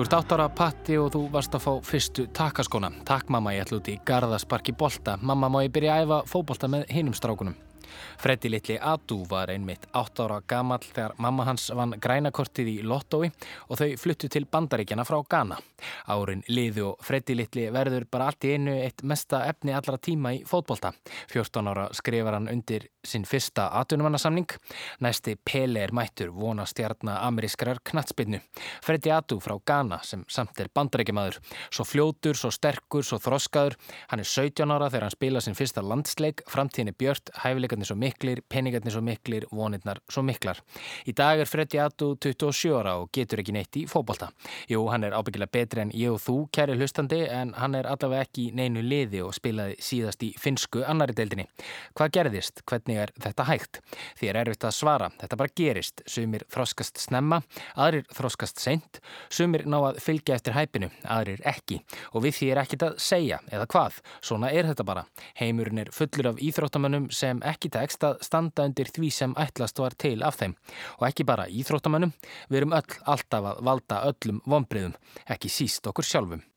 Þú ert átt ára patti og þú varst að fá fyrstu takaskona. Takk mamma, ég ætla út í Garðasparki bolta. Mamma má ég byrja að æfa fóbolta með hinum strákunum. Freddi litli Adu var einmitt 8 ára gamall þegar mamma hans vann grænakortið í Lottói og þau fluttu til bandaríkjana frá Ghana. Árin liðu og Freddi litli verður bara allt í einu eitt mesta efni allra tíma í fótbolta. 14 ára skrifar hann undir sinn fyrsta atvinnumannasamning. Næsti Pele er mættur vona stjarnar amerískrar knatsbyrnu. Freddi Adu frá Ghana sem samt er bandaríkjamaður. Svo fljótur, svo sterkur, svo þroskaður. Hann er 17 ára þegar hann spila sinn fyrsta landsleik. Framtíðin er björt, hæfileikarnir svo miklir, peningarnir svo miklir, vonirnar svo miklar. Í dag er Freddi Atu 27 ára og getur ekki neitt í fókbalta. Jú, hann er ábyggilega betri en ég og þú, kæri hlustandi, en hann er allavega ekki neinu liði og spilaði síðast í finsku annari deildinni. Hvað gerðist? Hvernig er þetta hægt? Því er erfitt að svara. Þetta bara gerist. Sumir þroskast snemma, aðrir þroskast seint, sumir ná að fylgja eftir hæpinu, aðrir ekki. Og við því er ekkit að segja, eða hvað. Svona er þetta bara. Heimurinn er fullur af íþróttamönnum sem ekki tekst að standa undir því sem ætlast var til af þeim. Og ekki bara íþróttamönnum, við erum öll alltaf að valda öllum vonbriðum, ekki síst okkur sjálfum.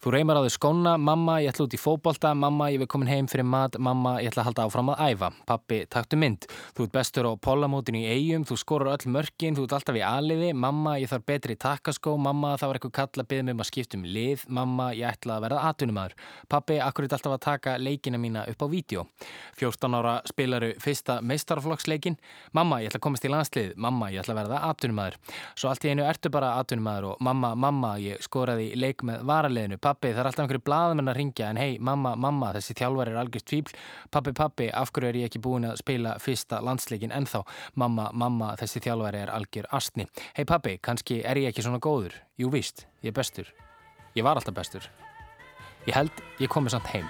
Þú reymar á þau skóna, mamma, ég ætla út í fókbólta, mamma, ég vil komin heim fyrir mat, mamma, ég ætla að halda áfram að æfa, pappi, taktu mynd, þú ert bestur á pollamótinu í eigum, þú skorur öll mörkin, þú ert alltaf í aliði, mamma, ég þarf betri takkaskó, mamma, það var eitthvað kall að byggja mig um að skipta um lið, mamma, ég ætla að verða atunumæður, pappi, akkur er alltaf að taka leikina mína upp á vídeo. 14 ára spilaru fyrsta meistarflokksleikin, mamma, ég ætla að komast í landslið, mamma, ég ætla að verða atunumæður. Svo allt í einu ertu bara atunumæður og mamma, mamma, ég skoraði leik með varalið liðinu, pappi það er alltaf einhverju blaðmenn að ringja en hei mamma, mamma þessi þjálfar er algjörst fíbl pappi, pappi, af hverju er ég ekki búin að spila fyrsta landsleikin ennþá? Mamma, mamma, þessi þjálfar er algjör astni hei pappi, kannski er ég ekki svona góður? Jú víst, ég er bestur. Ég var alltaf bestur. Ég held ég komi samt heim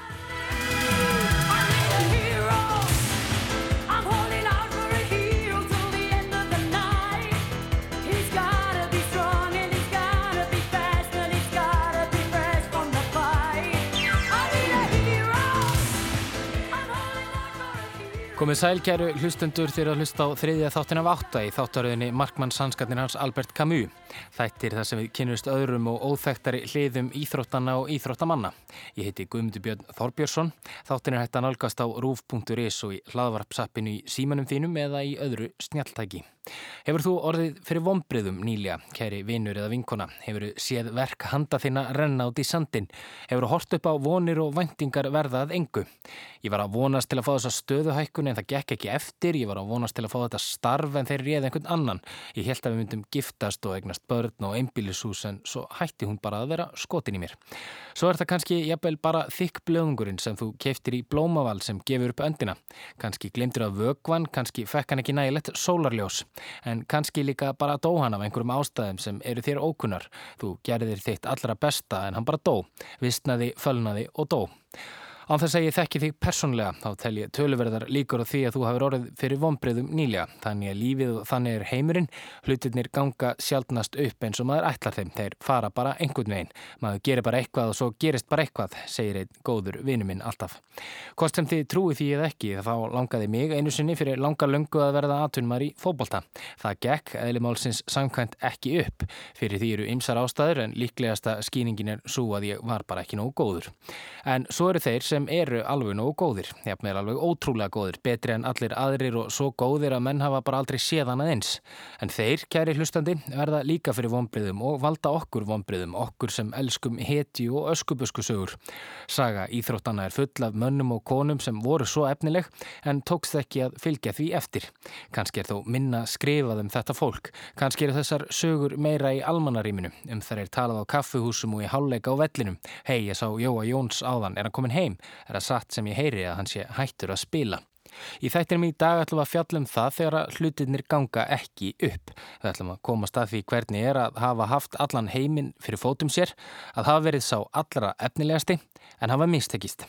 Komið sælkjæru hlustendur þegar að hlusta á þriðja þáttin af átta í þáttaröðinni Markmann Sanskatnir hans Albert Camus. Þættir þar sem við kynumst öðrum og óþægtari hliðum íþróttana og íþróttamanna. Ég heiti Guðmundur Björn Þorbjörnsson. Þáttin er hægt að nálgast á rúf.is og í hlaðvarpsappinu í símanum þínum eða í öðru snjaltæki. Hefur þú orðið fyrir vonbriðum nýlega, kæri vinur eða vinkona? Hefur þú séð verk handa þína renna át í sandin? Hefur þú hort upp á vonir og vendingar verðað engu? Ég var að vonast til að fá þessa stöðuhækkun en það gekk ekki eftir. Ég var að vonast til að fá þetta starf en þeir réði einhvern annan. Ég held að við myndum giftast og eignast börn og einbílishús en svo hætti hún bara að vera skotin í mér. Svo er það kannski jafnvel bara þykk blöðungurinn sem þú keftir í blómaval sem gefur upp öndina. Kannski glemtir að vögvan, kannski fekk hann ekki nægilegt sólarljós en kannski líka bara dó hann af einhverjum ástæðum sem eru þér ókunnar. Þú gerðir þitt allra besta en hann bara dó, vistnaði, fölnaði og dó. Án þess að ég þekki þig persónlega þá tel ég töluverðar líkur á því að þú hafur orðið fyrir vonbreyðum nýlega. Þannig að lífið og þannig er heimurinn, hlutirnir ganga sjálfnast upp eins og maður ætlar þeim. Þeir fara bara einhvern veginn. Maður gerir bara eitthvað og svo gerist bara eitthvað, segir einn góður vinnu minn alltaf. Hvort sem þið trúi því eða ekki, þá langaði mig einu sinni fyrir langa löngu að verða aðtunumar í fókbólta. Það gekk eðlimálsins samkvæmt ekki upp. Fyrir því eru ymsar ástæður en líklegasta skýningin er svo að ég var bara ekki nógu góður. En svo eru þeir sem sem eru alveg nógu góðir, jafnveil alveg ótrúlega góðir, betri en allir aðrir og svo góðir að menn hafa bara aldrei séðan aðeins. En þeir, kæri hlustandi, verða líka fyrir vonbriðum og valda okkur vonbriðum, okkur sem elskum heti og öskubuskusögur. Saga Íþróttana er full af mönnum og konum sem voru svo efnileg en tókst ekki að fylgja því eftir. Kanski er þó minna skrifað um þetta fólk, kannski eru þessar sögur meira í almanaríminu, um þar er talað á kaffuhúsum og í háleika á vellinum. Hei, ég sá Jóa Jóns áðan, er hann komin heim? Er að satt sem ég heyri að hann sé hættur að spila. Í þættinum í dag ætlum við að fjalla um það þegar hlutinir ganga ekki upp. Við ætlum að koma stað því hvernig er að hafa haft allan heiminn fyrir fótum sér, að hafa verið sá allra efnilegasti en hafa mistekist.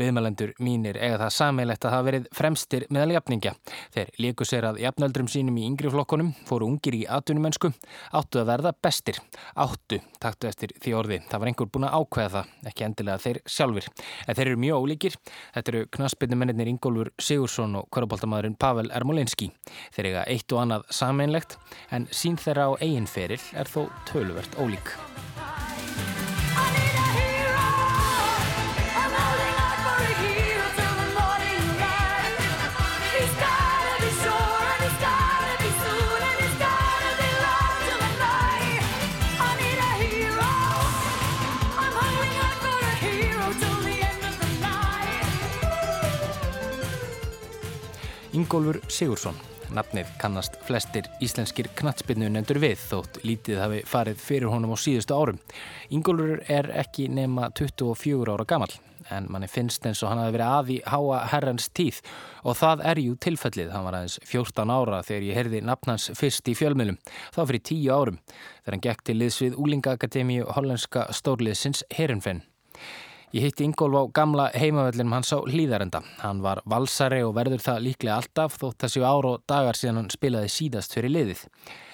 Viðmælendur mínir eiga það sammeilegt að hafa verið fremstir meðal jafningja. Þeir líku sér að jafnöldrum sínum í yngri flokkonum, fóru ungir í atvinnumönsku, áttu að verða bestir. Áttu, taktu eftir því orði. Það var einhver búin að ákveða það, ekki endilega þeir sjálfur. En þeir eru mjög ólíkir. Þetta eru knaspinumennir Ingólfur Sigursson og korfbóltamadurinn Pavel Ermolinski. Þeir eiga eitt og annað sameinlegt en sín þeirra á eiginferil er þó töluvert ólík. Ingólfur Sigursson. Nafnið kannast flestir íslenskir knatsbyrnu nefndur við þótt lítið hafi farið fyrir honum á síðustu árum. Ingólfur er ekki nema 24 ára gammal en manni finnst eins og hann hafi verið að í háa herrans tíð og það er jú tilfellið. Hann var aðeins 14 ára þegar ég herði nafnans fyrst í fjölmiðlum, þá fyrir 10 árum þegar hann gekk til liðs við Úlingaakademíu hollenska stórliðsins Herinfenn. Ég hitti Ingólf á gamla heimavöllinum hans á hlýðarenda. Hann var valsari og verður það líklega alltaf þótt þessi ár og dagar síðan hann spilaði síðast fyrir liðið.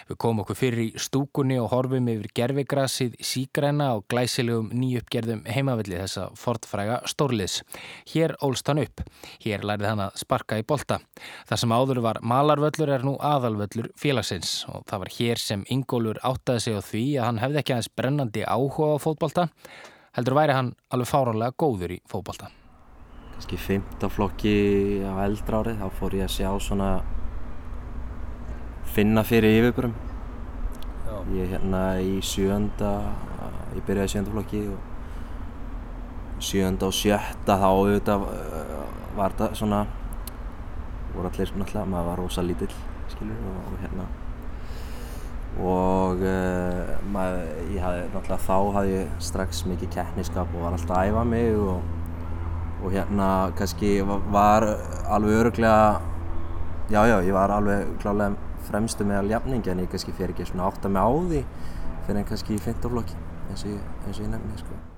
Við komum okkur fyrir í stúkunni og horfum yfir gerfigrassið sígræna og glæsilegum nýjuppgerðum heimavölli þessa fortfræga stórliðs. Hér ólst hann upp. Hér lærið hann að sparka í bolta. Það sem áður var malarvöllur er nú aðalvöllur félagsins og það var hér sem Ingólfur áttaði sig á því að hann hefði ekki aðeins brennandi áhuga á fótbolta heldur væri hann alveg fáránlega góður í fókbalta. Kanski fymtaflokki á eldra árið, þá fór ég að sjá svona finna fyrir yfirbúrum. Ég er hérna í sjönda, ég byrjaði í sjöndaflokki og sjönda og sjötta þá auðvitað uh, var þetta svona, voru allir náttúrulega, maður var rosa lítill, skilur, og, og hérna og uh, maður, ég hafði náttúrulega þá hafði ég strax mikið keppniskap og var alltaf að æfa mig og, og hérna kannski var alveg öruglega já já ég var alveg klálega fremstu með aljafning en ég kannski fer ekki svona átt að mig á því fyrir en kannski í fintaflokki eins og ég, ég nefni sko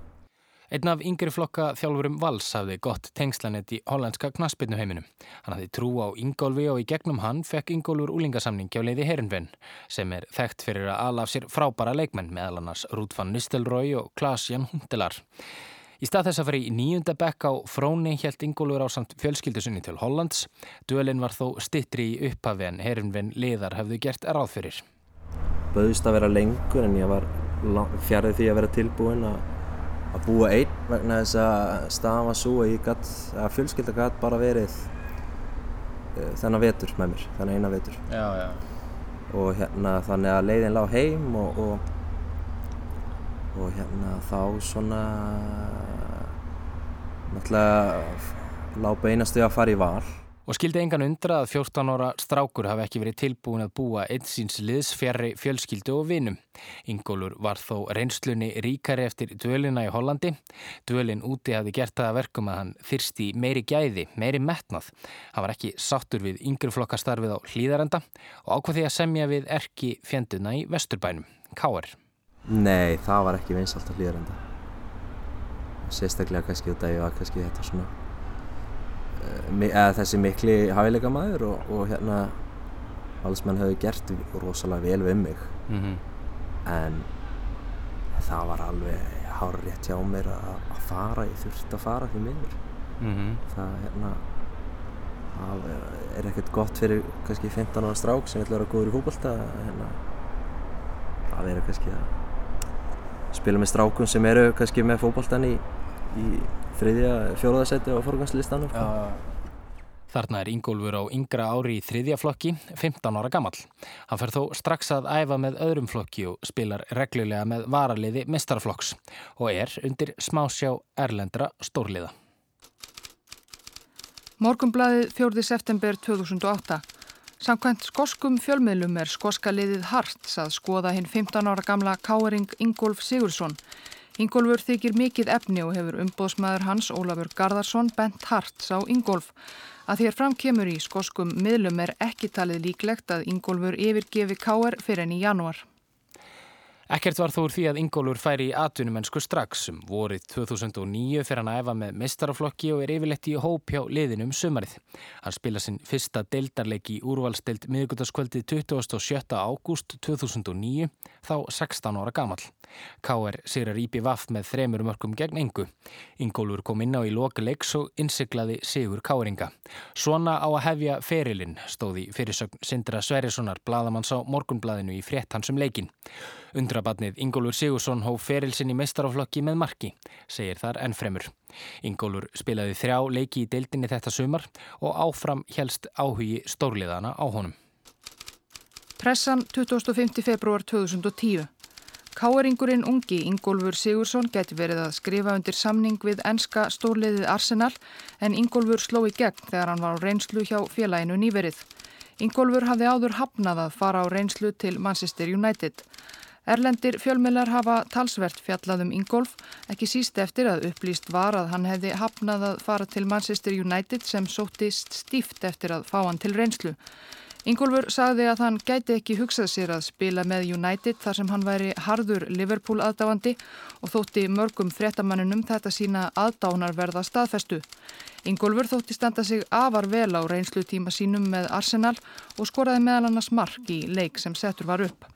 Einn af yngri flokka þjálfurum Vals hafði gott tengslanett í hollandska knaspinnuheiminum. Hann hafði trú á Ingólfi og í gegnum hann fekk Ingólfur úlingasamning hjá leiði Herinvenn sem er þekkt fyrir að alaf sér frábara leikmenn meðal annars Rúd van Nistelrooy og Klaas-Jan Hundelar. Í stað þess að fara í nýjunda bekk á Fróni helt Ingólfur á samt fjölskyldusunni til Hollands. Duelin var þó stittri í upphafi en Herinvenn liðar hafðu gert ráð fyrir. Böðist að vera lengur en ég var fjarið því að vera tilbúin að að búa einn vegna þess að staðan var svo að gætt, að fjölskylda gætt bara verið uh, þennan vetur með mér, þennan eina vetur. Já, já. Og hérna þannig að leiðin lág heim og, og, og hérna þá svona náttúrulega lág beinastu að fara í val. Og skildi engan undra að 14 ára strákur hafi ekki verið tilbúin að búa einsins liðsfjari fjölskyldu og vinum. Ingólur var þó reynslunni ríkari eftir duelina í Hollandi. Duelin úti hafi gert það að verkum að hann þyrsti meiri gæði, meiri metnað. Hann var ekki sattur við yngreflokkastarfið á hlýðarenda og ákvað því að semja við erki fjenduna í Vesturbænum, K.R. Nei, það var ekki vinsalt á hlýðarenda. Sérstaklega kannski út af ég var kannski þetta svona eða þessi mikli hæfileika maður og, og hérna valsmenn hefði gert rosalega vel við mig mm -hmm. en það var alveg hár rétt hjá mér að, að fara ég þurfti að fara því miður mm -hmm. það hérna það er ekkert gott fyrir kannski 15 ára strák sem vil vera góður í fólkvölda hérna, það verður kannski að spila með strákum sem eru kannski með fólkvöldan í, í þriðja, fjóruðarsæti á forgangslistanum. Þarna er Ingólfur á yngra ári í þriðja flokki, 15 ára gammal. Hann fer þó strax að æfa með öðrum flokki og spilar reglulega með varaliði mestarflokks og er undir smásjá erlendra stórliða. Morgumblaðið 4. september 2008. Samkvæmt skoskum fjölmiðlum er skoska liðið Harts að skoða hinn 15 ára gamla káering Ingólf Sigursson Ingólfur þykir mikið efni og hefur umbóðsmaður hans Ólafur Garðarsson bent harts á Ingólf. Að þér framkemur í skoskum miðlum er ekki talið líklegt að Ingólfur yfirgefi káer fyrir enn í janúar. Ekkert var þó úr því að Ingólfur færi í atvinnumennsku strax um vorið 2009 fyrir hann að efa með mistaraflokki og er yfirleitt í hóp hjá liðinum sumarið. Hann spila sinn fyrsta deildarleiki í úrvalstild miðugutaskvöldið 27. ágúst 2009, þá 16 ára gamal. K.R. sigrar Íbi Vaff með þremur mörgum gegn engu. Ingólfur kom inn á í loka leiks og innsiklaði Sigur K.R.inga. Svona á að hefja ferilinn stóði fyrirsögn Sindra Sverjessonar, bladamanns á morgunbladinu í frétt hansum leikin. Undrabatnið Ingólfur Sigursson hóf ferilsinn í meistaraflokki með marki, segir þar ennfremur. Ingólfur spilaði þrjá leiki í deildinni þetta sumar og áfram helst áhugi stórliðana á honum. Pressan 25. februar 2010. Káeringurinn ungi Ingólfur Sigursson geti verið að skrifa undir samning við enska stórliðið Arsenal en Ingólfur sló í gegn þegar hann var á reynslu hjá félaginu nýverið. Ingólfur hafði áður hafnað að fara á reynslu til Manchester United. Erlendir fjölmjölar hafa talsvert fjallað um Ingólf, ekki síst eftir að upplýst var að hann hefði hafnað að fara til Manchester United sem sóttist stíft eftir að fá hann til reynslu. Ingólfur sagði að hann gæti ekki hugsað sér að spila með United þar sem hann væri harður Liverpool aðdáandi og þótti mörgum fréttamannunum þetta sína aðdánarverða staðfestu. Ingólfur þótti standa sig afar vel á reynslu tíma sínum með Arsenal og skoraði meðal annars mark í leik sem settur var upp.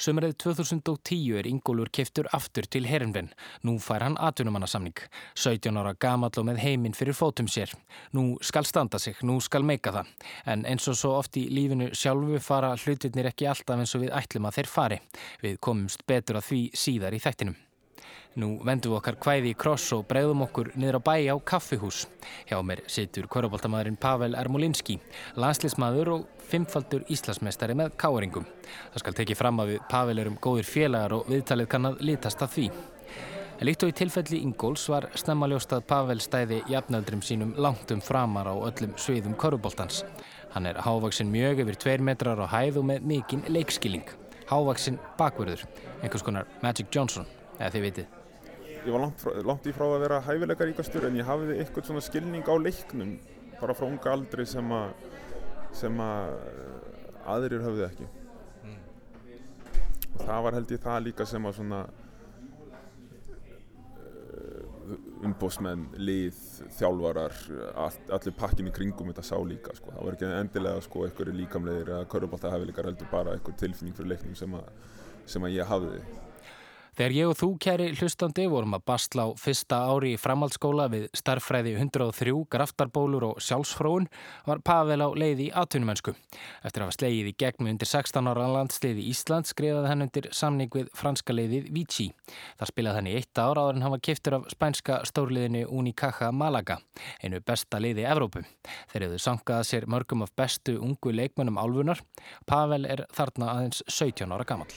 Sömurðið 2010 er Ingólfur keftur aftur til Herinven. Nú fær hann atvinnumannasamning. 17 ára gamall og með heiminn fyrir fótum sér. Nú skal standa sig, nú skal meika það. En eins og svo oft í lífinu sjálfu fara hlutirnir ekki alltaf eins og við ætlum að þeir fari. Við komumst betur að því síðar í þættinum. Nú vendum við okkar kvæði í kross og bregðum okkur niður á bæi á kaffihús. Hjá mér situr kvöruboltamæðurinn Pavel Ermolinski, landslismæður og fimmfaldur Íslasmestari með káeringum. Það skal tekið fram að við Pavel erum góðir félagar og viðtalið kann að litast að því. Líkt og í tilfelli Ingóls var snemmaljóst að Pavel stæði jafnöldrum sínum langt um framar á öllum sviðum kvöruboltans. Hann er hávaksin mjög yfir tveir metrar á hæð og með mikinn leikskilling. Hávaksin bakverður, einhvers konar Magic Johnson, eða þið vitið ég var langt, langt í frá að vera hæfileikaríkastur en ég hafði eitthvað svona skilning á leiknum bara frá unga aldri sem að sem að aðrir höfðu ekki mm. og það var held ég það líka sem að svona uh, umbósmenn, lið, þjálfarar all, allir pakkin í kringum þetta sá líka sko. það var ekki endilega sko einhverju líkamleðir eða körubálta hæfileikar heldur bara einhver tilfinning fyrir leiknum sem að, sem að ég hafði Þegar ég og þú, kæri hlustandi, vorum að bastla á fyrsta ári í framhaldsskóla við starffræði 103, graftarbólur og sjálfsfróun, var Pavel á leiði í atvinnumennsku. Eftir að hafa slegið í gegn undir 16 ára landsliði Ísland skrifaði hann undir samning við franska leiðið Vichy. Það spilaði hann í eitt ára áður en hann var kiftur af spænska stórliðinu Unicaja Malaga, einu besta leiði Evrópu. Þeir hefðu sankaða sér mörgum af bestu ungu leikmönnum álfunar. Pavel er þarna aðeins 17 ára gammal.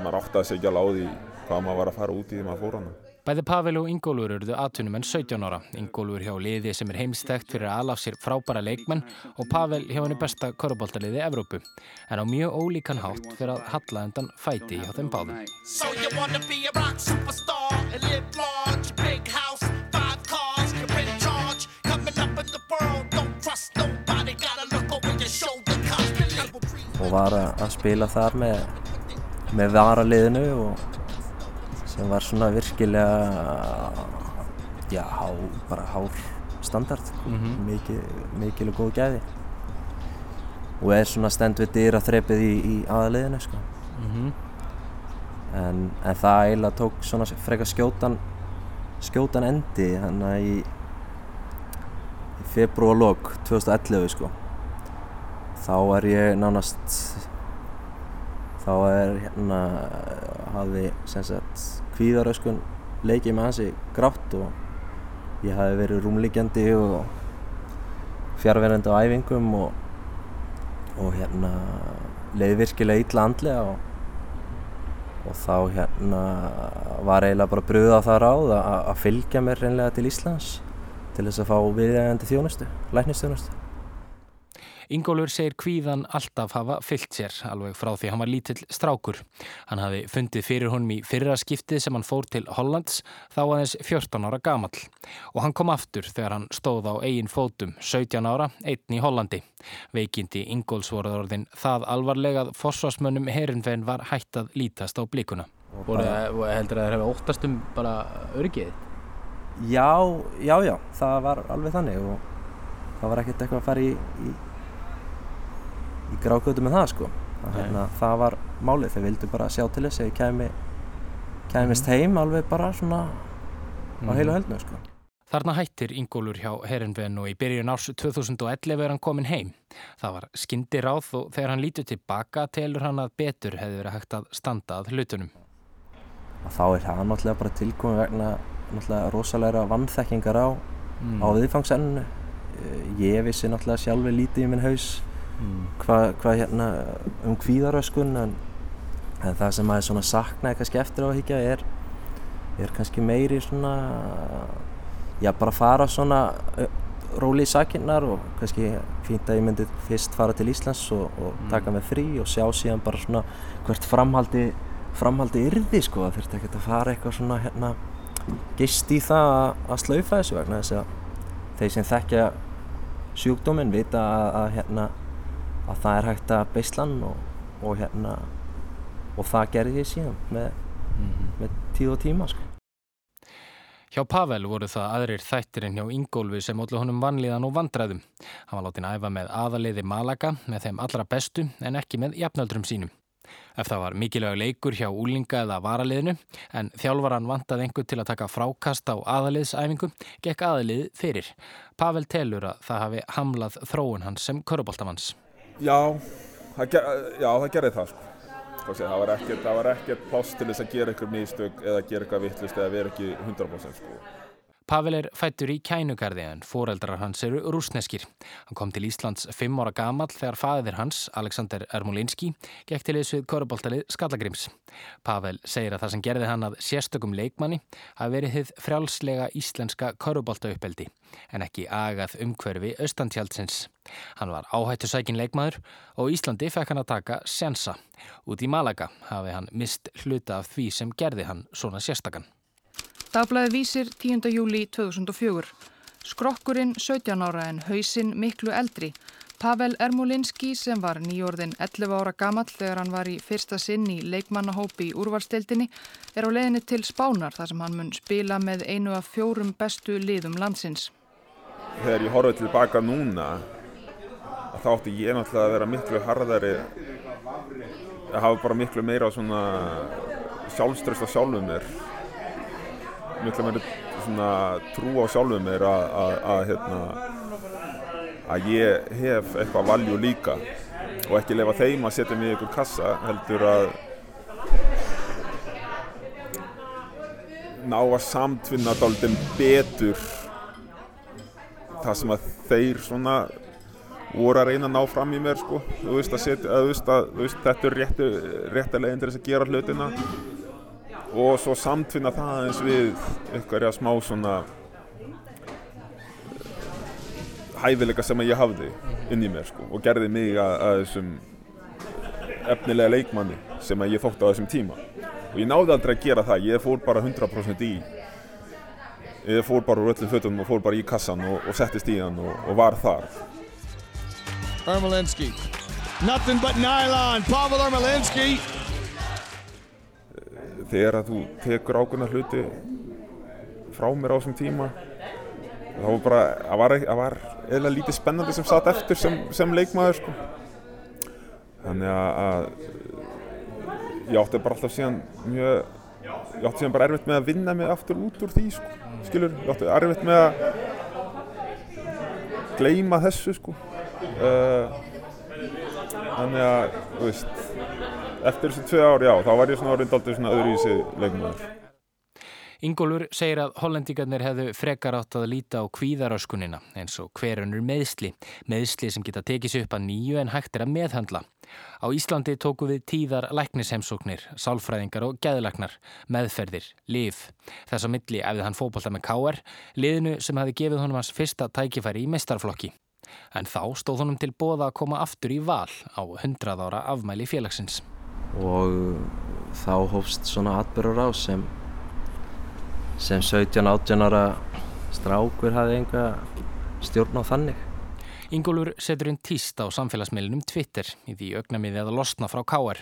Man átti að segja láði hvað maður var að fara út í því maður fór hana. Bæði Pavel og Ingólfur eruðu aðtunum en 17 ára. Ingólfur hjá liði sem er heimstækt fyrir að alaf sér frábæra leikmenn og Pavel hjá henni besta korfbóltaliði Evrópu. En á mjög ólíkan hátt fyrir að halla endan fæti hjá þeim báðum. So og var að spila þar með, með varaliðinu og sem var svona virkilega já, há, bara hár standard mm -hmm. mikil, mikil og góð gæði og er svona stend við dýra þreipið í, í aðaliðinu sko. mm -hmm. en, en það eiginlega tók svona frekar skjótan skjótan endi hann að í, í februarlokk 2011 sko þá er ég nánast þá er hérna hafði sem sagt kvíðaröskun leikið með hansi grátt og ég hafi verið rúmlíkjandi og fjárverðandi á æfingum og, og hérna leiði virkilega illa andlega og, og þá hérna var eiginlega bara bröða það ráð að fylgja mér reynlega til Íslands til þess að fá viðægandi þjónustu, læknistjónustu. Ingólfur segir kvíðan alltaf hafa fyllt sér, alveg frá því hann var lítill strákur. Hann hafi fundið fyrir honum í fyrra skiptið sem hann fór til Hollands, þá aðeins 14 ára gamall. Og hann kom aftur þegar hann stóð á eigin fótum, 17 ára, einn í Hollandi. Veikindi Ingólfsvorðarorðin það alvarlega að fórsvarsmönnum herinfenn var hægt að lítast á blíkuna. Og heldur að það hefði óttast um bara örgið? Já, já, já, það var alveg þannig og það var ekkert eitthvað að fara í, í í grákvöldu með það sko hérna, það var málið, þeir vildu bara sjá til þess að ég kemi kemist mm. heim alveg bara svona á heilu höldnu sko Þarna hættir Ingólfur hjá Herinven og í byrjun árs 2011 er hann komin heim. Það var skyndi ráð og þegar hann lítur tilbaka telur hann að betur hefði verið hægt að standa að hlutunum. Og þá er það náttúrulega bara tilkomið vegna náttúrulega rosalega vannþekkingar á, mm. á viðfangsenninu. Ég vissi náttúrulega sjálfur lítið í minn haus mm. hvað hva hérna um kvíðaröskun en, en það sem maður svona saknaði kannski eftir á að higgja er, er kannski meiri svona já bara fara svona róli í sakinnar og kannski fínt að ég myndi fyrst fara til Íslands og, og mm. taka með frí og sjá síðan bara svona hvert framhaldi framhaldi yrði sko það þurfti ekki að fara eitthvað svona hérna gist í það að, að slaufa þessu vegna þess að þeir sem þekkja sjúkdóminn vita að, að hérna að það er hægt að beislan og, og hérna og það gerði ég síðan með, mm -hmm. með tíð og tíma sko. Hjá Pavel voru það aðrir þættirinn hjá Ingólfi sem ótlu honum vanlíðan og vandræðum. Hann var látin að æfa með aðaliði Malaga með þeim allra bestu en ekki með jafnöldrum sínum. Ef það var mikilvæg leikur hjá úlinga eða varaliðinu en þjálfvaran vantað einhver til að taka frákast á aðaliðsæfingu, gekk aðalið fyrir. Pavel telur að það hafi hamlað þróun hans sem köruboltamanns. Já, það, já, það gerði það sko. Það var ekkert, ekkert pláss til þess að gera eitthvað mistök eða gera eitthvað vittlust eða vera ekki 100% sko. Pavel er fættur í kænugarði en foreldrar hans eru rúsneskir. Hann kom til Íslands fimm ára gamall þegar fæðir hans, Alexander Ermolinski, gekk til þess við köruboltalið Skallagrims. Pavel segir að það sem gerði hann að sérstökum leikmanni hafi verið þið frjálslega íslenska köruboltauppeldi en ekki agað umhverfi austantjáltsins. Hann var áhættu sækin leikmaður og Íslandi fekk hann að taka sensa. Út í Malaga hafi hann mist hluta af því sem gerði hann svona sérstakann. Dagblæði vísir 10. júli 2004. Skrokkurinn 17 ára en hausinn miklu eldri. Pavel Ermolinski sem var nýjórðin 11 ára gamall þegar hann var í fyrsta sinn í leikmannahópi í úrvalstildinni er á leðinni til Spánar þar sem hann mun spila með einu af fjórum bestu liðum landsins. Þegar ég horfið tilbaka núna þá ætti ég náttúrulega að vera miklu harðari að hafa bara miklu meira sjálfströst á sjálfum mér miklu meiri trú á sjálfuð mér að hérna, að ég hef eitthvað valjú líka. Og ekki lefa þeim að setja mig í einhver kassa heldur að ná að samtvinna dálítið betur það sem að þeir svona voru að reyna að ná fram í mér sko. Þú veist að, setja, að, þú veist að þú veist, þetta er réttileginn til þess að gera hlutina og svo samtvinna það eins við einhverja smá svona hæfileika sem ég hafði inn í mér sko, og gerði mig að, að þessum efnilega leikmanni sem ég þótt á þessum tíma. Og ég náði aldrei að gera það, ég fór bara 100% í ég fór bara úr öllum fötum og fór bara í kassan og, og settist í hann og, og var þar. Ermelinski Nothing but nylon, Pavel Ermelinski þegar að þú tekur ákveðna hluti frá mér á þessum tíma þá var bara, það var, var eða lítið spennandi sem satt eftir sem, sem leikmaður sko. þannig að ég átti bara alltaf síðan mjög ég átti síðan bara erfitt með að vinna mig aftur út úr því sko, skilur, ég átti erfitt með að gleima þessu sko uh, þannig að, þú veist eftir þessu tvei ár, já, þá var ég svona orðin aldrei svona öðruvísi leikmaður. Ingólfur segir að hollendingarnir hefðu frekar átt að líta á kvíðaröskunina eins og hverjönur meðsli, meðsli sem geta tekis upp að nýju en hægt er að meðhandla. Á Íslandi tóku við tíðar læknisheimsóknir, sálfræðingar og gæðlagnar, meðferðir, liv. Þess að milli efði hann fókbalta með K.R. liðinu sem hafi gefið honum hans fyrsta tækifæri í mestarflokki. En þá stóð honum til bóða að koma aftur í val á 100 ára afmæli félagsins og þá hófst svona atbyrgur á sem sem 17-18 ára strákur hafði enga stjórn á þannig Ingólfur setur inn tíst á samfélagsmiðlunum Twitter í því augnamiði að losna frá K.R.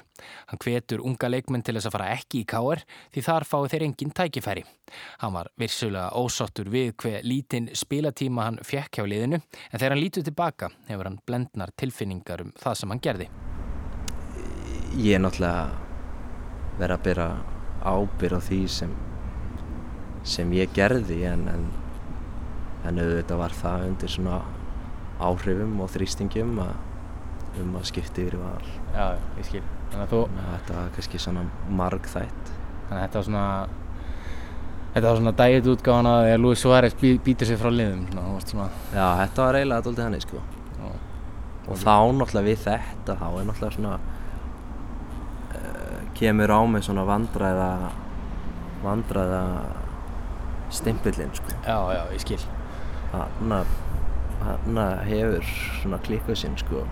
Hann hvetur unga leikmenn til þess að fara ekki í K.R. því þar fái þeir engin tækifæri. Hann var vissulega ósáttur við hver lítinn spilatíma hann fjekk hjá liðinu en þegar hann lítur tilbaka hefur hann blendnar tilfinningar um það sem hann gerði ég er náttúrulega verið að byrja ábyrð á því sem sem ég gerði en, en, en auðvitað var það undir svona áhrifum og þrýstingum að, um að skipti yfir val. Já, ég skil. Þú... Þetta var kannski svona marg þætt Þannig að þetta var svona Þetta var svona dægit útgáðan að Luis Suárez bí, býtur sér frá liðum svona, svona... Já, þetta var eiginlega alltaf henni sko. Og þá náttúrulega við þetta þá er náttúrulega svona kemur á mig svona vandræða vandræða stimpillinn sko Já, já, ég skil. hann hann hefur svona klikhausinn sko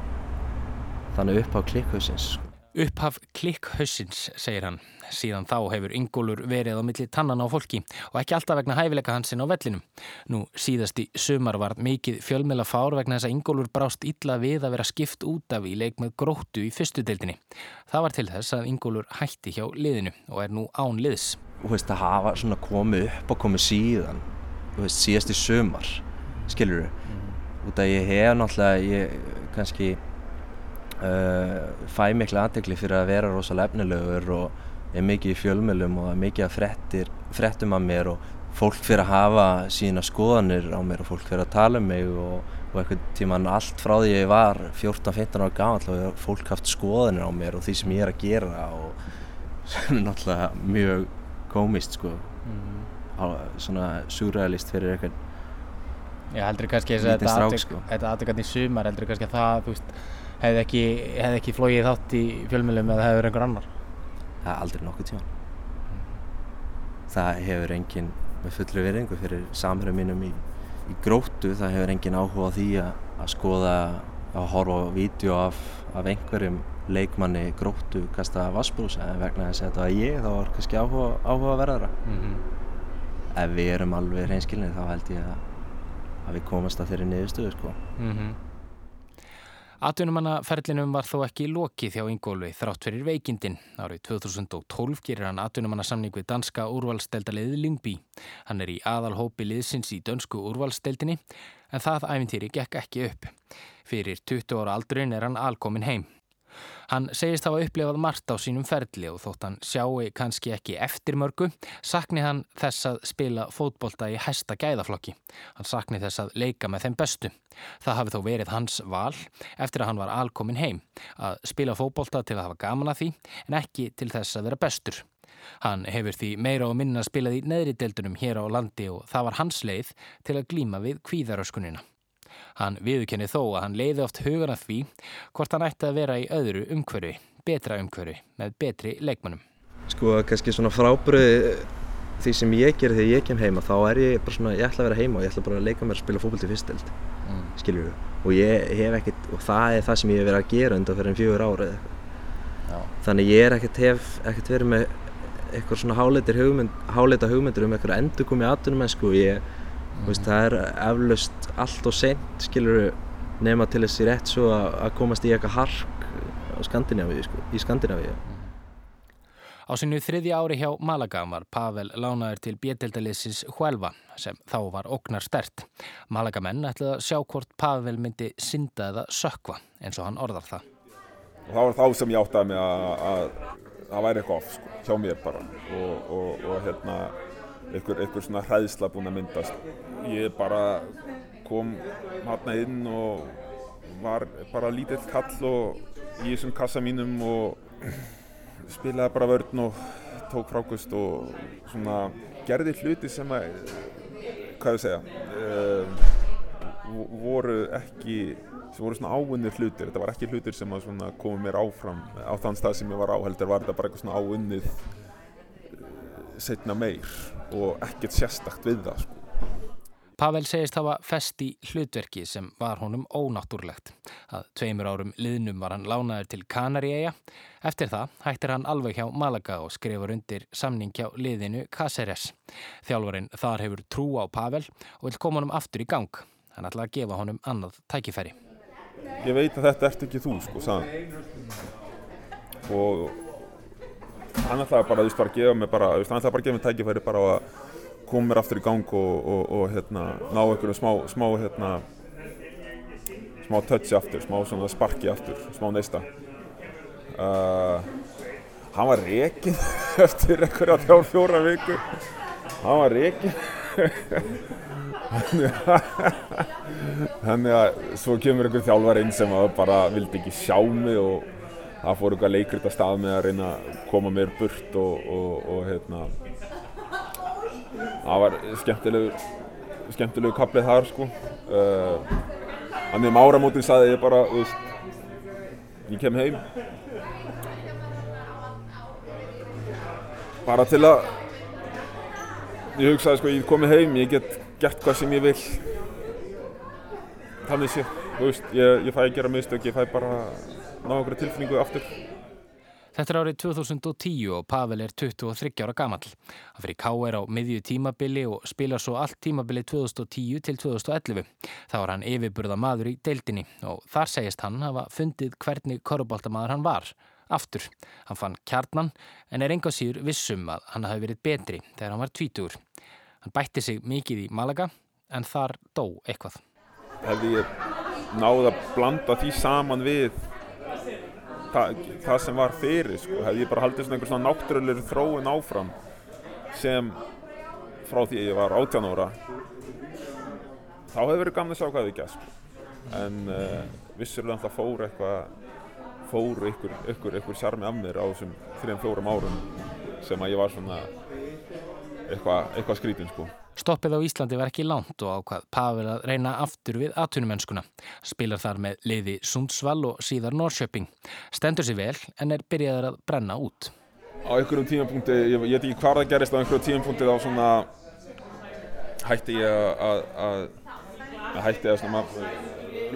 þannig upp á klikhausins sko. Upphaf klikkhausins, segir hann. Síðan þá hefur Ingólfur verið á milli tannan á fólki og ekki alltaf vegna hæfileika hansinn á vellinum. Nú síðast í sumar var mikið fjölmjöla fár vegna þess að Ingólfur brást illa við að vera skipt út af í leik með gróttu í fyrstu deildinni. Það var til þess að Ingólfur hætti hjá liðinu og er nú án liðs. Þú veist það hafa svona komið upp og komið síðan þú veist síðast í sumar skilur þú út að ég hef náttúrulega ég kannski uh, fæ miklu aðtekli fyrir að vera rosalega efnilegur og er mikið í fjölmjölum og er mikið að frettir, frettum að mér og fólk fyrir að hafa sína skoðanir á mér og fólk fyrir að tala um mig og, og einhvern tíman allt frá því ég var 14-15 ára gamall og fólk haft skoðanir á mér og því sem ég er að gera og sem er náttúrulega mjög komist sko á, svona surrealist fyrir einhvern Já, heldur kannski þess að þetta atvik- sko. sumar, heldur kannski að það, þú veist, hefði ekki, hefði ekki flóið þátt í fjölmjölum eða verið einhver annar. það er aldrei nokkuð tíma það hefur engin með fullri virðingu fyrir samherjum mínum í, í gróttu það hefur engin áhuga á því að, að skoða að horfa á vídeo af, af einhverjum leikmanni gróttu kasta vassbrúsa en vegna þess að þetta var ég þá var kannski áhuga, áhuga að verða Mm ef við erum alveg reynskilni þá held ég að, að við komast að þeirri niðurstöðu sko. -hmm. Atvinnumannaferlinum var þó ekki lokið hjá Ingólfi þrátt fyrir veikindin. Árið 2012 gerir hann atvinnumannasamning við danska úrvalsdeildaliðið Lyngby. Hann er í aðalhópi liðsins í dönsku úrvalsdeildinni en það æfintýri gekk ekki upp. Fyrir 20 ára aldurinn er hann alkomin heim. Hann segist hafa upplifað margt á sínum ferli og þótt hann sjáu kannski ekki eftir mörgu, sakni hann þess að spila fótbolta í hæsta gæðaflokki. Hann sakni þess að leika með þeim bestu. Það hafi þó verið hans val eftir að hann var alkomin heim, að spila fótbolta til að hafa gaman að því en ekki til þess að vera bestur. Hann hefur því meira og minna spilað í neðri deildunum hér á landi og það var hans leið til að glíma við kvíðaröskunina. Hann viðurkenni þó að hann leiði oft hugan að því hvort hann ætti að vera í öðru umhverfi, betra umhverfi, með betri leikmönnum. Sko kannski svona frábröði því sem ég gerir þegar ég kem heima þá er ég bara svona, ég ætla að vera heima og ég ætla bara að leika mér að spila fótbolt í fyrstild Mm. skiljur og ég hef ekkert og það er það sem ég hef verið að gera undan fyrir en fjögur ára þannig ég er ekkert hef ekkert verið með eitthvað svona háleitir hugmynd, háleita hugmyndir um eitthvað endur komið atvinnumennsku ég, mm. veist, það er eflaust allt og seint skilur nema til þessi rétt svo að, að komast í eitthvað hark á Skandinavíu sko, í Skandinavíu Á sinu þriðja ári hjá Malaga var Pavel lánaður til bjettildaliðsins Huelva sem þá var ógnar stert. Malaga menn ætlaði að sjá hvort Pavel myndi synda eða sökva eins og hann orðar það. Og það var þá sem ég áttaði mig að, að það væri eitthvað off sko, hjá mér bara og, og, og hérna einhver, einhver svona hræðsla búin að myndast. Ég bara kom hérna inn og var bara lítill kall og í þessum kassa mínum og spilaði bara vörn og tók frákust og svona gerði hluti sem að, hvað ég segja, uh, voru ekki sem voru svona áunnir hlutir þetta var ekki hlutir sem að svona komu mér áfram á þann stað sem ég var á heldur var þetta bara eitthvað svona áunnið setna meir og ekkert sérstakt við það sko. Pavel segist hafa fest í hlutverki sem var honum ónáttúrlegt. Að tveimur árum liðnum var hann lánaður til Kanaríeja. Eftir það hættir hann alveg hjá Malaga og skrifur undir samning hjá liðinu Cáceres. Þjálfarinn þar hefur trú á Pavel og vil koma honum aftur í gang. Hann ætla að gefa honum annað tækifæri. Ég veit að þetta ert ekki þú sko, sagðan. Og hann ætlaði bara, þú veist, bara að gefa mig bara, þú veist, hann ætlaði bara að gefa mig tækifæri bara á að koma mér aftur í gang og, og, og hérna, ná einhverju smá, smá, hérna, smá touchi aftur, smá svona sparki aftur, smá neista. Uh, hann var rekin eftir einhverja þjár fjóra viku. Hann var rekin. Þannig að svo kemur einhver þjálfar inn sem bara vildi ekki sjá mig og það fór eitthvað leikrið að stað með að reyna að koma mér burt og, og, og hérna. Það var skemmtilegur skemmtilegu kaplið þar sko. Uh, Þannig um áramótin saði ég bara, þú veist, ég kem heim. Bara til að ég hugsaði sko, ég komi heim, ég get gert hvað sem ég vil. Þannig sé, þú veist, ég, ég fæ að gera mistök, ég fæ bara ná okkur tilfinningu aftur Þetta er árið 2010 og Pavel er 23 ára gamall. Hann fyrir K.R. á miðju tímabili og spila svo allt tímabili 2010 til 2011. Það var hann yfirburða maður í deildinni og þar segist hann hafa fundið hvernig korubáltamaður hann var. Aftur, hann fann kjarnan en er enga síður vissum að hann hafi verið betri þegar hann var tvítur. Hann bætti sig mikið í Malaga en þar dó eitthvað. Hefði ég náð að blanda því saman við það, það sem var fyrir sko. hefði ég bara haldið svona einhver svona náttúrulegur þróun áfram sem frá því ég var 18 ára þá hefði verið að sjá hvað þið gæst sko. en uh, vissulega alltaf fór eitthvað fór ykkur, ykkur, ykkur sjarmi af mér á þessum 3-4 árum sem að ég var svona eitthvað, eitthvað skrítinn sko Stoppið á Íslandi var ekki langt og ákvað Pavel að reyna aftur við atvinnumennskuna. Spilar þar með liði Sundsvall og síðar Norrköping. Stendur sér vel en er byrjaður að brenna út. Á einhverjum tímapunkti, ég, veit ekki hvað það gerist á einhverjum tímapunkti þá svona hætti ég að, hætti að svona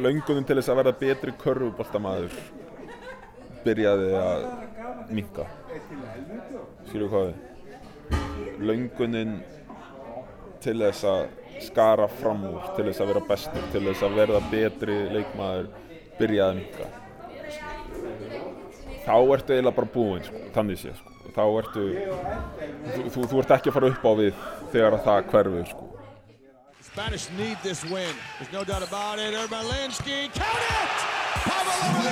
laungunum til þess að verða betri körfuboltamaður byrjaði að minka. Skilju hvað þið? Laungunin til þess að skara fram úr, til þess að vera bestur, til þess að verða betri leikmaður byrjaði minka. Þá ertu eiginlega bara búinn, sko, þannig sé, sko. Þá ertu, þú, þú, þú ert ekki að fara upp á við þegar það hverfur, sko. Spanish need this win. There's no doubt about it. Urban Linsky, count it! Pavel Urban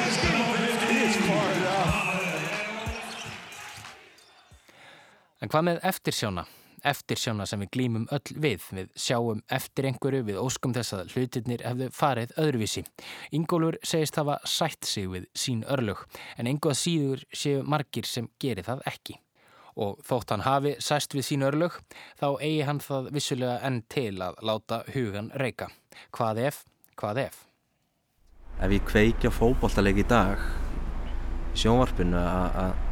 He's far enough. En hvað með eftirsjóna? Eftirsjóna sem við glýmum öll við. Við sjáum eftir einhverju við óskum þess að hlutirnir hefðu farið öðruvísi. Ingólfur segist hafa sætt sig við sín örlög en einhvað síður séu margir sem gerir það ekki. Og þótt hann hafi sæst við sín örlög þá eigi hann það vissulega enn til að láta hugan reyka. Hvað ef? Hvað ef? Ef ég kveikja fókbóltaleg í dag sjónvarpinu að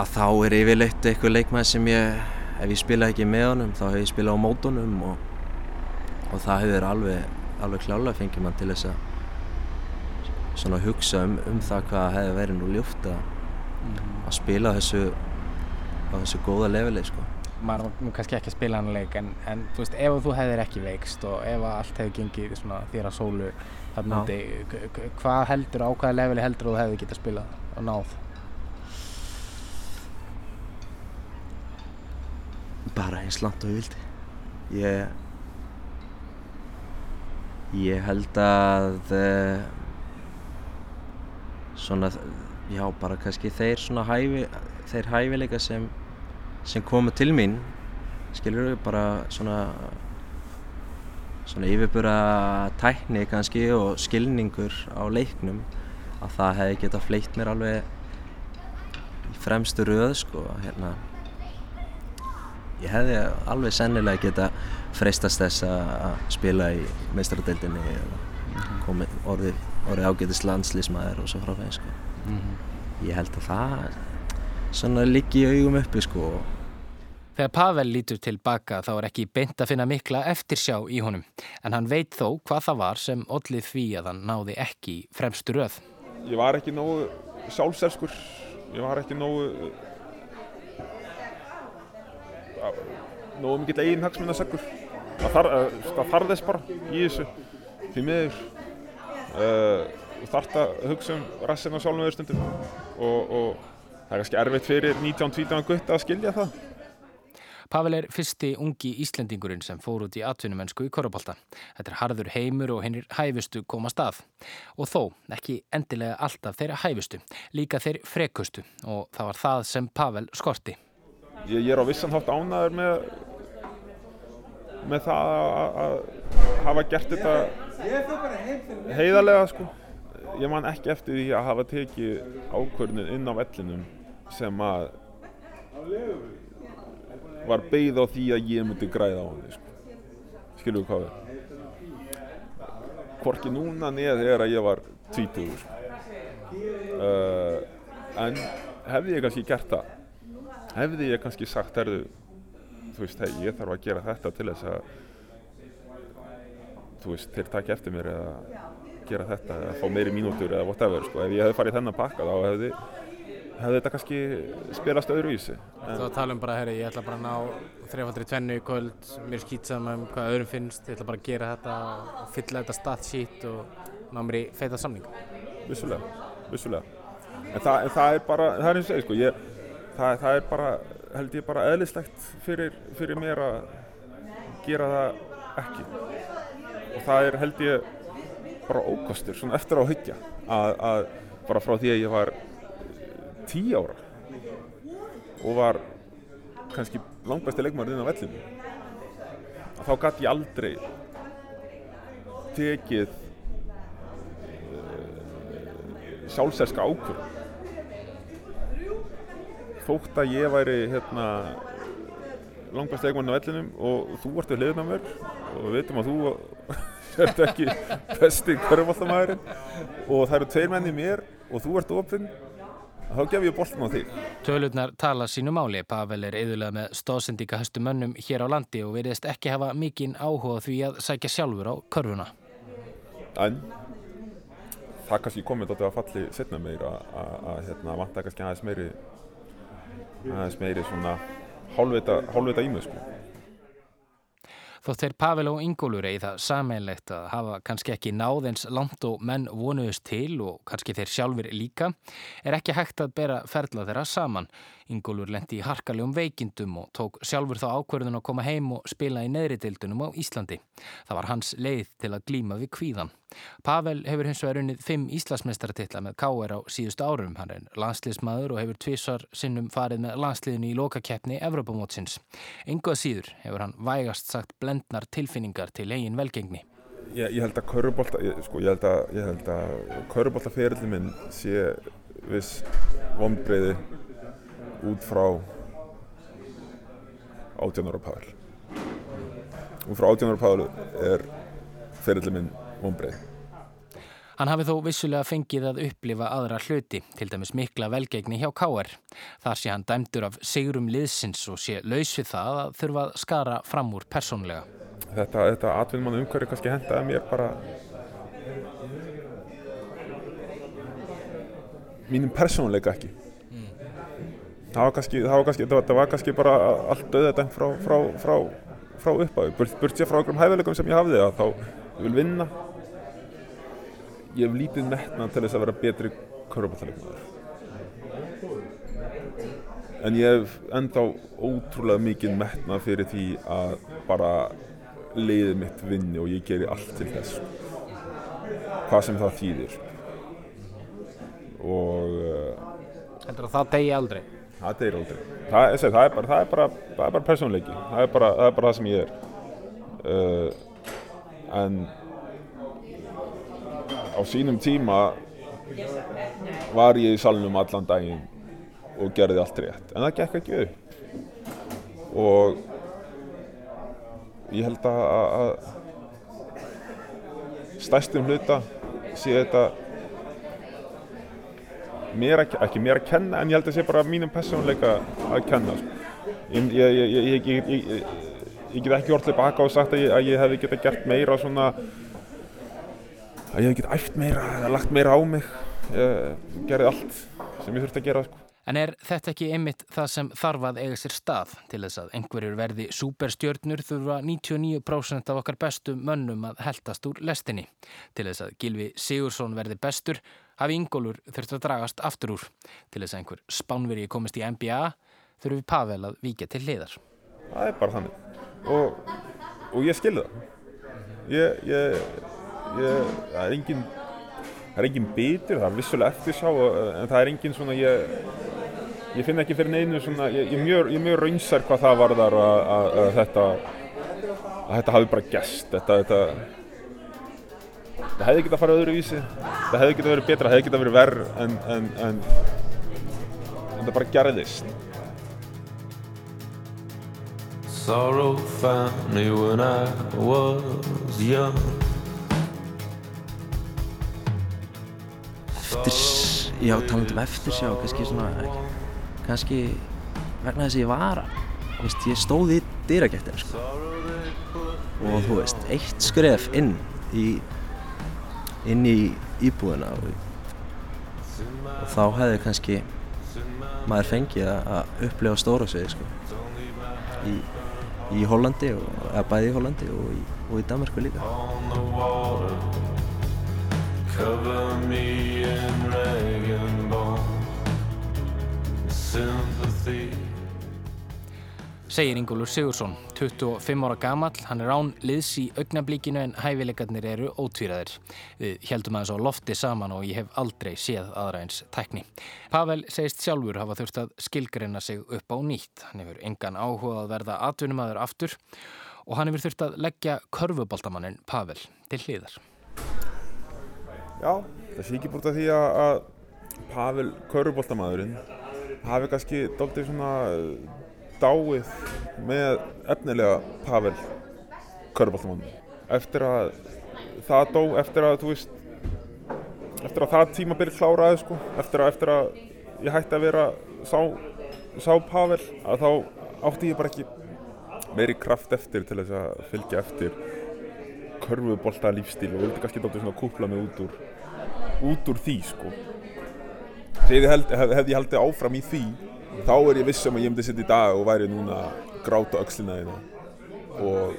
að þá er yfirleitt eitthvað leikmæð sem ég, ef ég spila ekki með honum þá hefur ég spilað á mótunum og, og það hefur alveg, alveg klálega fengið mann til þess að svona hugsa um, um það hvað hefur verið nú ljúft að, mm. að spila þessu á þessu góða leveli sko. maður var kannski ekki að spila hann leik en, en þú veist, ef þú hefðir ekki veikst og ef allt hefði gengið svona þér að sólu þarna úti, hvað heldur á hvaða leveli heldur þú hefði getað spilað og náð? Bara eins langt og ég vildi. Ég ég held að uh, svona já bara kannski þeir svona hæfi þeir hæfileika sem sem komu til mín skilur við bara svona svona yfirbúra tækni kannski og skilningur á leiknum að það hefði getað fleitt mér alveg í fremstu röð sko hérna ég hefði alveg sennilega geta freistast þess að spila í meistradeildinni eða komið orðið, orðið ágætist landslísmaður og svo frá það sko. mm -hmm. ég held að það svona liggi í augum uppi sko Þegar Pavel lítur tilbaka þá er ekki beint að finna mikla eftirsjá í honum en hann veit þó hvað það var sem ollið því að hann náði ekki fremstu röð Ég var ekki nógu sjálfselskur ég var ekki nógu nógu mikill eigin hagsmunaseggur það, þar, eh, það þarðist bara í þessu því miður uh, þarft að hugsa um rassin á sjálfum öðurstundum og, og það er kannski erfitt fyrir 19-20 gutt að skilja það Pavel er fyrsti ungi Íslendingurinn sem fór út í atvinnumennsku í Korupálta. Þetta er harður heimur og hennir hæfustu koma stað. Og þó, ekki endilega alltaf þeirra hæfustu, líka þeir frekustu og það var það sem Pavel skorti. Ég, ég er á vissan hátt ánaður með með það að hafa gert þetta heiðarlega sko. Ég man ekki eftir því að hafa tekið ákvörðin inn á vellinum sem að var beigð á því að ég myndi græða á henni sko. Skiljuðu hvað er? Hvorki núna neða þegar að ég var 20 sko. uh, en hefði ég kannski gert það hefði ég kannski sagt, herðu, þú veist, hei, ég þarf að gera þetta til þess að, þú veist, þeir takja eftir mér eða gera þetta eða fá meiri mínútur eða whatever, sko. Ef ég hefði farið þennan pakka þá hefði, hefði þetta kannski spilast öðruvísi. Þú að tala um bara, herri, ég ætla bara að ná þrefaldri tvennu í kvöld, mér skýtsam um hvað öðrum finnst, ég ætla bara að gera þetta og fylla þetta statsheet og ná mér í feita samning. Vissulega, vissulega. En það, en það er bara, það er eins og segið, sko, ég, það, það er bara, held ég bara eðlislegt fyrir, fyrir mér að gera það ekki. Og það er, held ég, bara ókostur, svona eftir á hyggja, að, að bara frá því að ég var tíu ára og var kannski langbæsti leikmæður inn á vellinu, að þá gæti ég aldrei tekið sjálfsælska ákvörðun þótt að ég væri hérna langbæst leikmann á vellinum og þú ert við hliðin á mér og við veitum að þú ert ekki besti körfvallamæðurinn og það eru tveir menn í mér og þú ert ofinn þá gef ég boltin á þig Tölurnar tala sínu máli. Pavel er yðurlega með stóðsendika höstu mönnum hér á landi og veriðist ekki hafa mikinn áhuga á því að sækja sjálfur á körfuna. en það kannski komið átti að falli setna meir að, að, að hérna, vanta kannski aðeins meiri aðeins meiri svona hálfvita, hálfvita í mig sko. Þótt þeir Pavel og Ingólfur eigi það sameinlegt að hafa kannski ekki náðins langt og menn vonuðust til og kannski þeir sjálfur líka, er ekki hægt að bera ferla þeirra saman. Ingólfur lendi í harkalegum veikindum og tók sjálfur þá ákverðun að koma heim og spila í neðri deildunum á Íslandi. Það var hans leið til að glíma við kvíðan. Pavel hefur hins vegar unnið fimm Íslandsmeistaratitla með K.R. á síðustu árum. Hann er landsliðsmaður og hefur tvísar sinnum farið með landsliðinu í lokakeppni Evrópamótsins. Engu að síður hefur hann vægast sagt blendnar tilfinningar til eigin velgengni. Ég, ég held að körubólta, ég, sko, minn sé viss vonbreiði út frá átjónara Pavel. Út frá átjónara Pavel er ferillin minn vonbreið. Hann hafi þó vissulega fengið að upplifa aðra hluti, til dæmis mikla velgegni hjá K.R. Þar sé hann dæmdur af sigurum liðsins og sé laus við það að þurfa að skara fram úr persónlega. Þetta, þetta atvinnmann umhverju kannski hendaði mér bara mínum persónuleika ekki. Það var kannski, það var kannski, þetta var kannski bara allt döðadæmt frá, frá, frá, frá upphafi. Burt, burt sér frá einhverjum hæfileikum sem ég hafði að þá ég vil vinna. Ég hef lítið metnað til þess að vera betri körfballaleikmaður. En ég hef ennþá ótrúlega mikið metnað fyrir því að bara leiðið mitt vinni og ég geri allt til þess. Hvað sem það þýðir. Og uh, Heldur að það degi aldrei? Það deyr aldrei. Það, segi, það, er bara, það, er bara, það er bara persónleiki. Það er bara það, er bara það sem ég er. Uh, en á sínum tíma var ég í salnum allan daginn og gerði allt rétt. En það gekk ekki upp. Og ég held að stærstum hluta sé þetta mér að, ekki mér að kenna en ég held að sé bara mínum persónuleika að kenna sko. ég, ég, ég, ég get ekki orðið baka og sagt að ég, hefði geta gert meira svona að ég hefði geta æft meira eða lagt meira á mig gerði allt sem ég þurfti að gera sko. En er þetta ekki einmitt það sem þarf að eiga sér stað til þess að einhverjur verði superstjörnur þurfa 99% af okkar bestu mönnum að heldast úr lestinni. Til þess að Gilvi Sigursson verði bestur hafi Ingólfur þurft að dragast aftur úr. Til þess að einhver spánveri komist í NBA þurfi Pavel að víkja til hliðar. Það er bara þannig og, og ég skilði það. Ég, ég, ég, það er engin það er engin bitur, það er vissulega eftir sá en það er engin svona ég, finn ekki fyrir neinu svona ég mjög, mjög raunsar hvað það varðar að, að, að þetta að þetta hafi bara gæst þetta, þetta það hefði getið að fara öðruvísi það hefði getið að vera betra, það hefði getið að vera verð en, en, en, en það bara gerðist. Sorrow found me when I was young. Eftir, já, talandum eftir sjá, kannski svona, kannski vegna þess að ég var þú veist, ég stóð í dýragettin sko. og þú veist, eitt skref inn í inn í íbúðina og, þá hefði kannski maður fengið að upplifa stóra sig sko. í, í Hollandi og, eða bæði í Hollandi og í, og í Danmarku líka Cover me in rag and bone Sympathy Segir Ingólfur Sigursson, 25 ára gamall, hann er án liðs í augnablíkinu en hæfileikarnir eru ótvíraðir. Við heldum aðeins á lofti saman og ég hef aldrei séð aðra eins tækni. Pavel segist sjálfur hafa þurft að skilgreina sig upp á nýtt. Hann hefur engan áhuga að verða atvinnumæður aftur og hann hefur þurft að leggja körfuboltamannin Pavel til hliðar. Já, það sé ekki búin að því að, Pavel Köruboltamæðurinn hafi kannski doldið svona dáið með efnilega Pavel Köruboltamann. Eftir að það dó, eftir að þú veist, eftir að það tímabil kláraði sko, eftir að, eftir að ég hætti að vera sá, sá Pavel, að þá átti ég bara ekki meiri kraft eftir til þess að fylgja eftir körfubolta lífstíl og vildi kannski dóttir svona kúpla mig út úr út úr því sko þegar held, hef, hefði ég haldið áfram í því þá er ég viss um að ég myndi sitt í dag og væri núna gráta öxlina þína og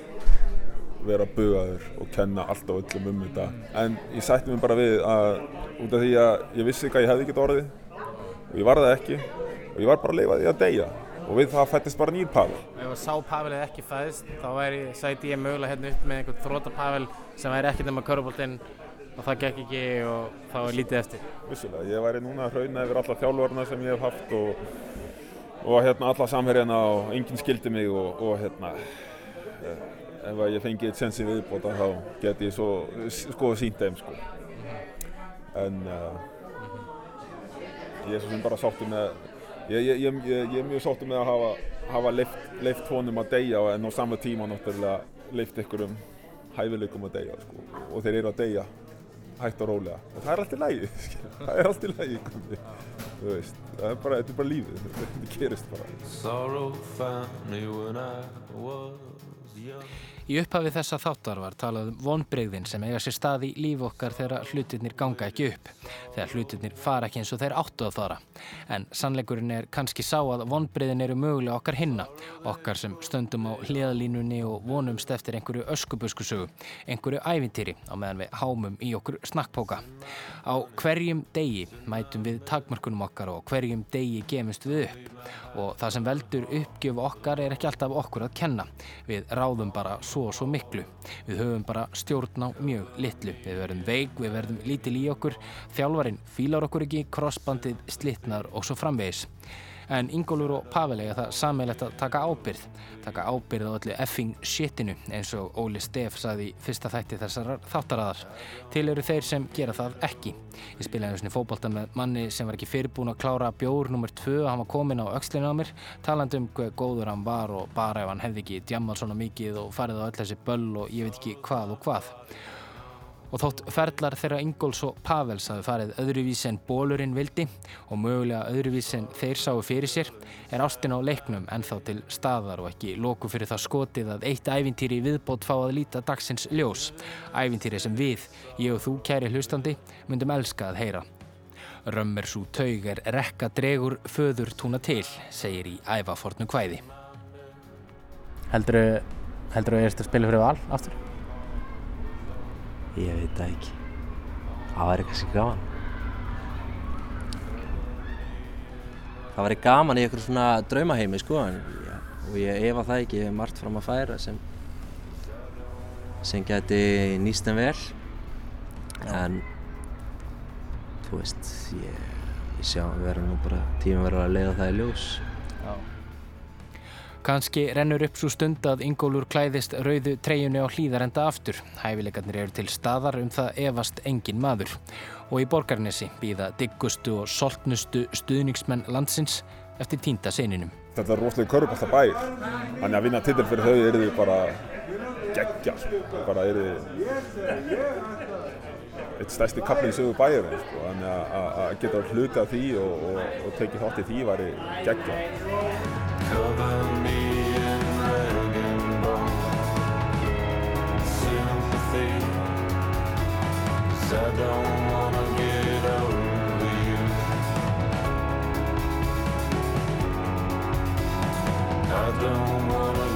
vera bugaður og kenna allt á öllum um þetta. En ég sætti mig bara við að út af því að ég vissi hvað ég hefði ekkert orðið og ég var það ekki og ég var bara að leifa því að deyja. Og við það fættist bara nýr Pavel. Ef sá Pavelið ekki fæðist þá væri, sæti ég mögulega hérna upp með einhvern þróta Pavel sem væri ekkert nema köruboltinn og það gekk ekki og þá er lítið eftir. Vissulega, ég væri núna að hrauna yfir alla þjálfurna sem ég hef haft og, og hérna alla samherjana og enginn skildi mig og, og hérna ef ég fengi eitt sensi viðbóta þá get ég svo sko sínt þeim sko en uh, ég er svo sem bara sáttu með ég, ég, ég, ég er mjög sáttu með að hafa, hafa leift honum að deyja en á sama tíma náttúrulega leift ykkur um hæfileikum að deyja sko. og þeir eru að deyja hægt og rólega. Og það er allt í lægi það er allt í lægi þú veist, það er bara, þetta er bara lífið. Þetta gerist bara Í upphafi þessa þáttar var talað um vonbreyðin sem eiga sér stað í líf okkar þegar hlutirnir ganga ekki upp, þegar hlutirnir fara ekki eins og þeir áttu að fara. En sannleikurinn er kannski sá að vonbreyðin eru mögulega okkar hinna, okkar sem stöndum á hliðalínunni og vonumst eftir einhverju öskubuskusögu, einhverju ævintýri á meðan við hámum í okkur snakkpóka. Á hverjum degi mætum við takmörkunum okkar og hverjum degi gemist við upp og það sem veldur uppgjöf okkar er ekki alltaf okkur að kenna. Við ráðum bara svo svo miklu. Við höfum bara stjórn á mjög litlu. Við verðum veik, við verðum lítil í okkur, þjálfarinn fílar okkur ekki, krossbandið slittnar og svo framvegis. En Ingólfur og Pavel eiga það sammeilegt að taka ábyrð. Taka ábyrð á öllu effing shitinu eins og Óli Steff saði fyrsta þætti þessar þáttaraðar. Til eru þeir sem gera það ekki. Ég spilaði einu svona fókbalta með manni sem var ekki fyrirbúin að klára bjór nr. 2 og hann var komin á aukslinu á mér talandi um hvað góður hann var og bara ef hann hefði ekki djammað svona mikið og farið á öll þessi böll og ég veit ekki hvað og hvað. Og þótt ferlar þeirra Ingóls og Pavels hafi farið öðruvísi en bólurinn vildi og mögulega öðruvísi en þeir sáu fyrir sér er ástin á leiknum ennþá til staðar og ekki lóku fyrir það skotið að eitt ævintýri viðbót fá að líta dagsins ljós. Ævintýri sem við, ég og þú kæri hlustandi, myndum elska að heyra. Römmir svo taug er rekka dregur föður túna til, segir í ævafornu kvæði. Heldur þú að erist að spila fyrir val aftur? Ég veit það ekki. Það væri kannski gaman. Það væri gaman í einhverjum svona draumaheimi sko en, ja, og ég efa það ekki, ég hef margt fram að færa sem, sem geti nýst en vel en þú veist, ég, ég sjá við verðum nú bara, tíma verður að leiða það í ljós. Já. Kanski rennur upp svo stund að Ingólfur klæðist rauðu treyjunni á hlýðarenda aftur. Hæfileikarnir eru til staðar um það efast engin maður. Og í borgarnesi býða diggustu og soltnustu stuðningsmenn landsins eftir tínda seninum. Þetta er rosalega körpallta bæir, þannig að vinna titil fyrir þau eru þið bara geggja, bara eru þið eitt stærsti kaplinn sögu bæir, sko. þannig að geta hluti af því og, og, og tekið þátt í því væri geggja. Don't wanna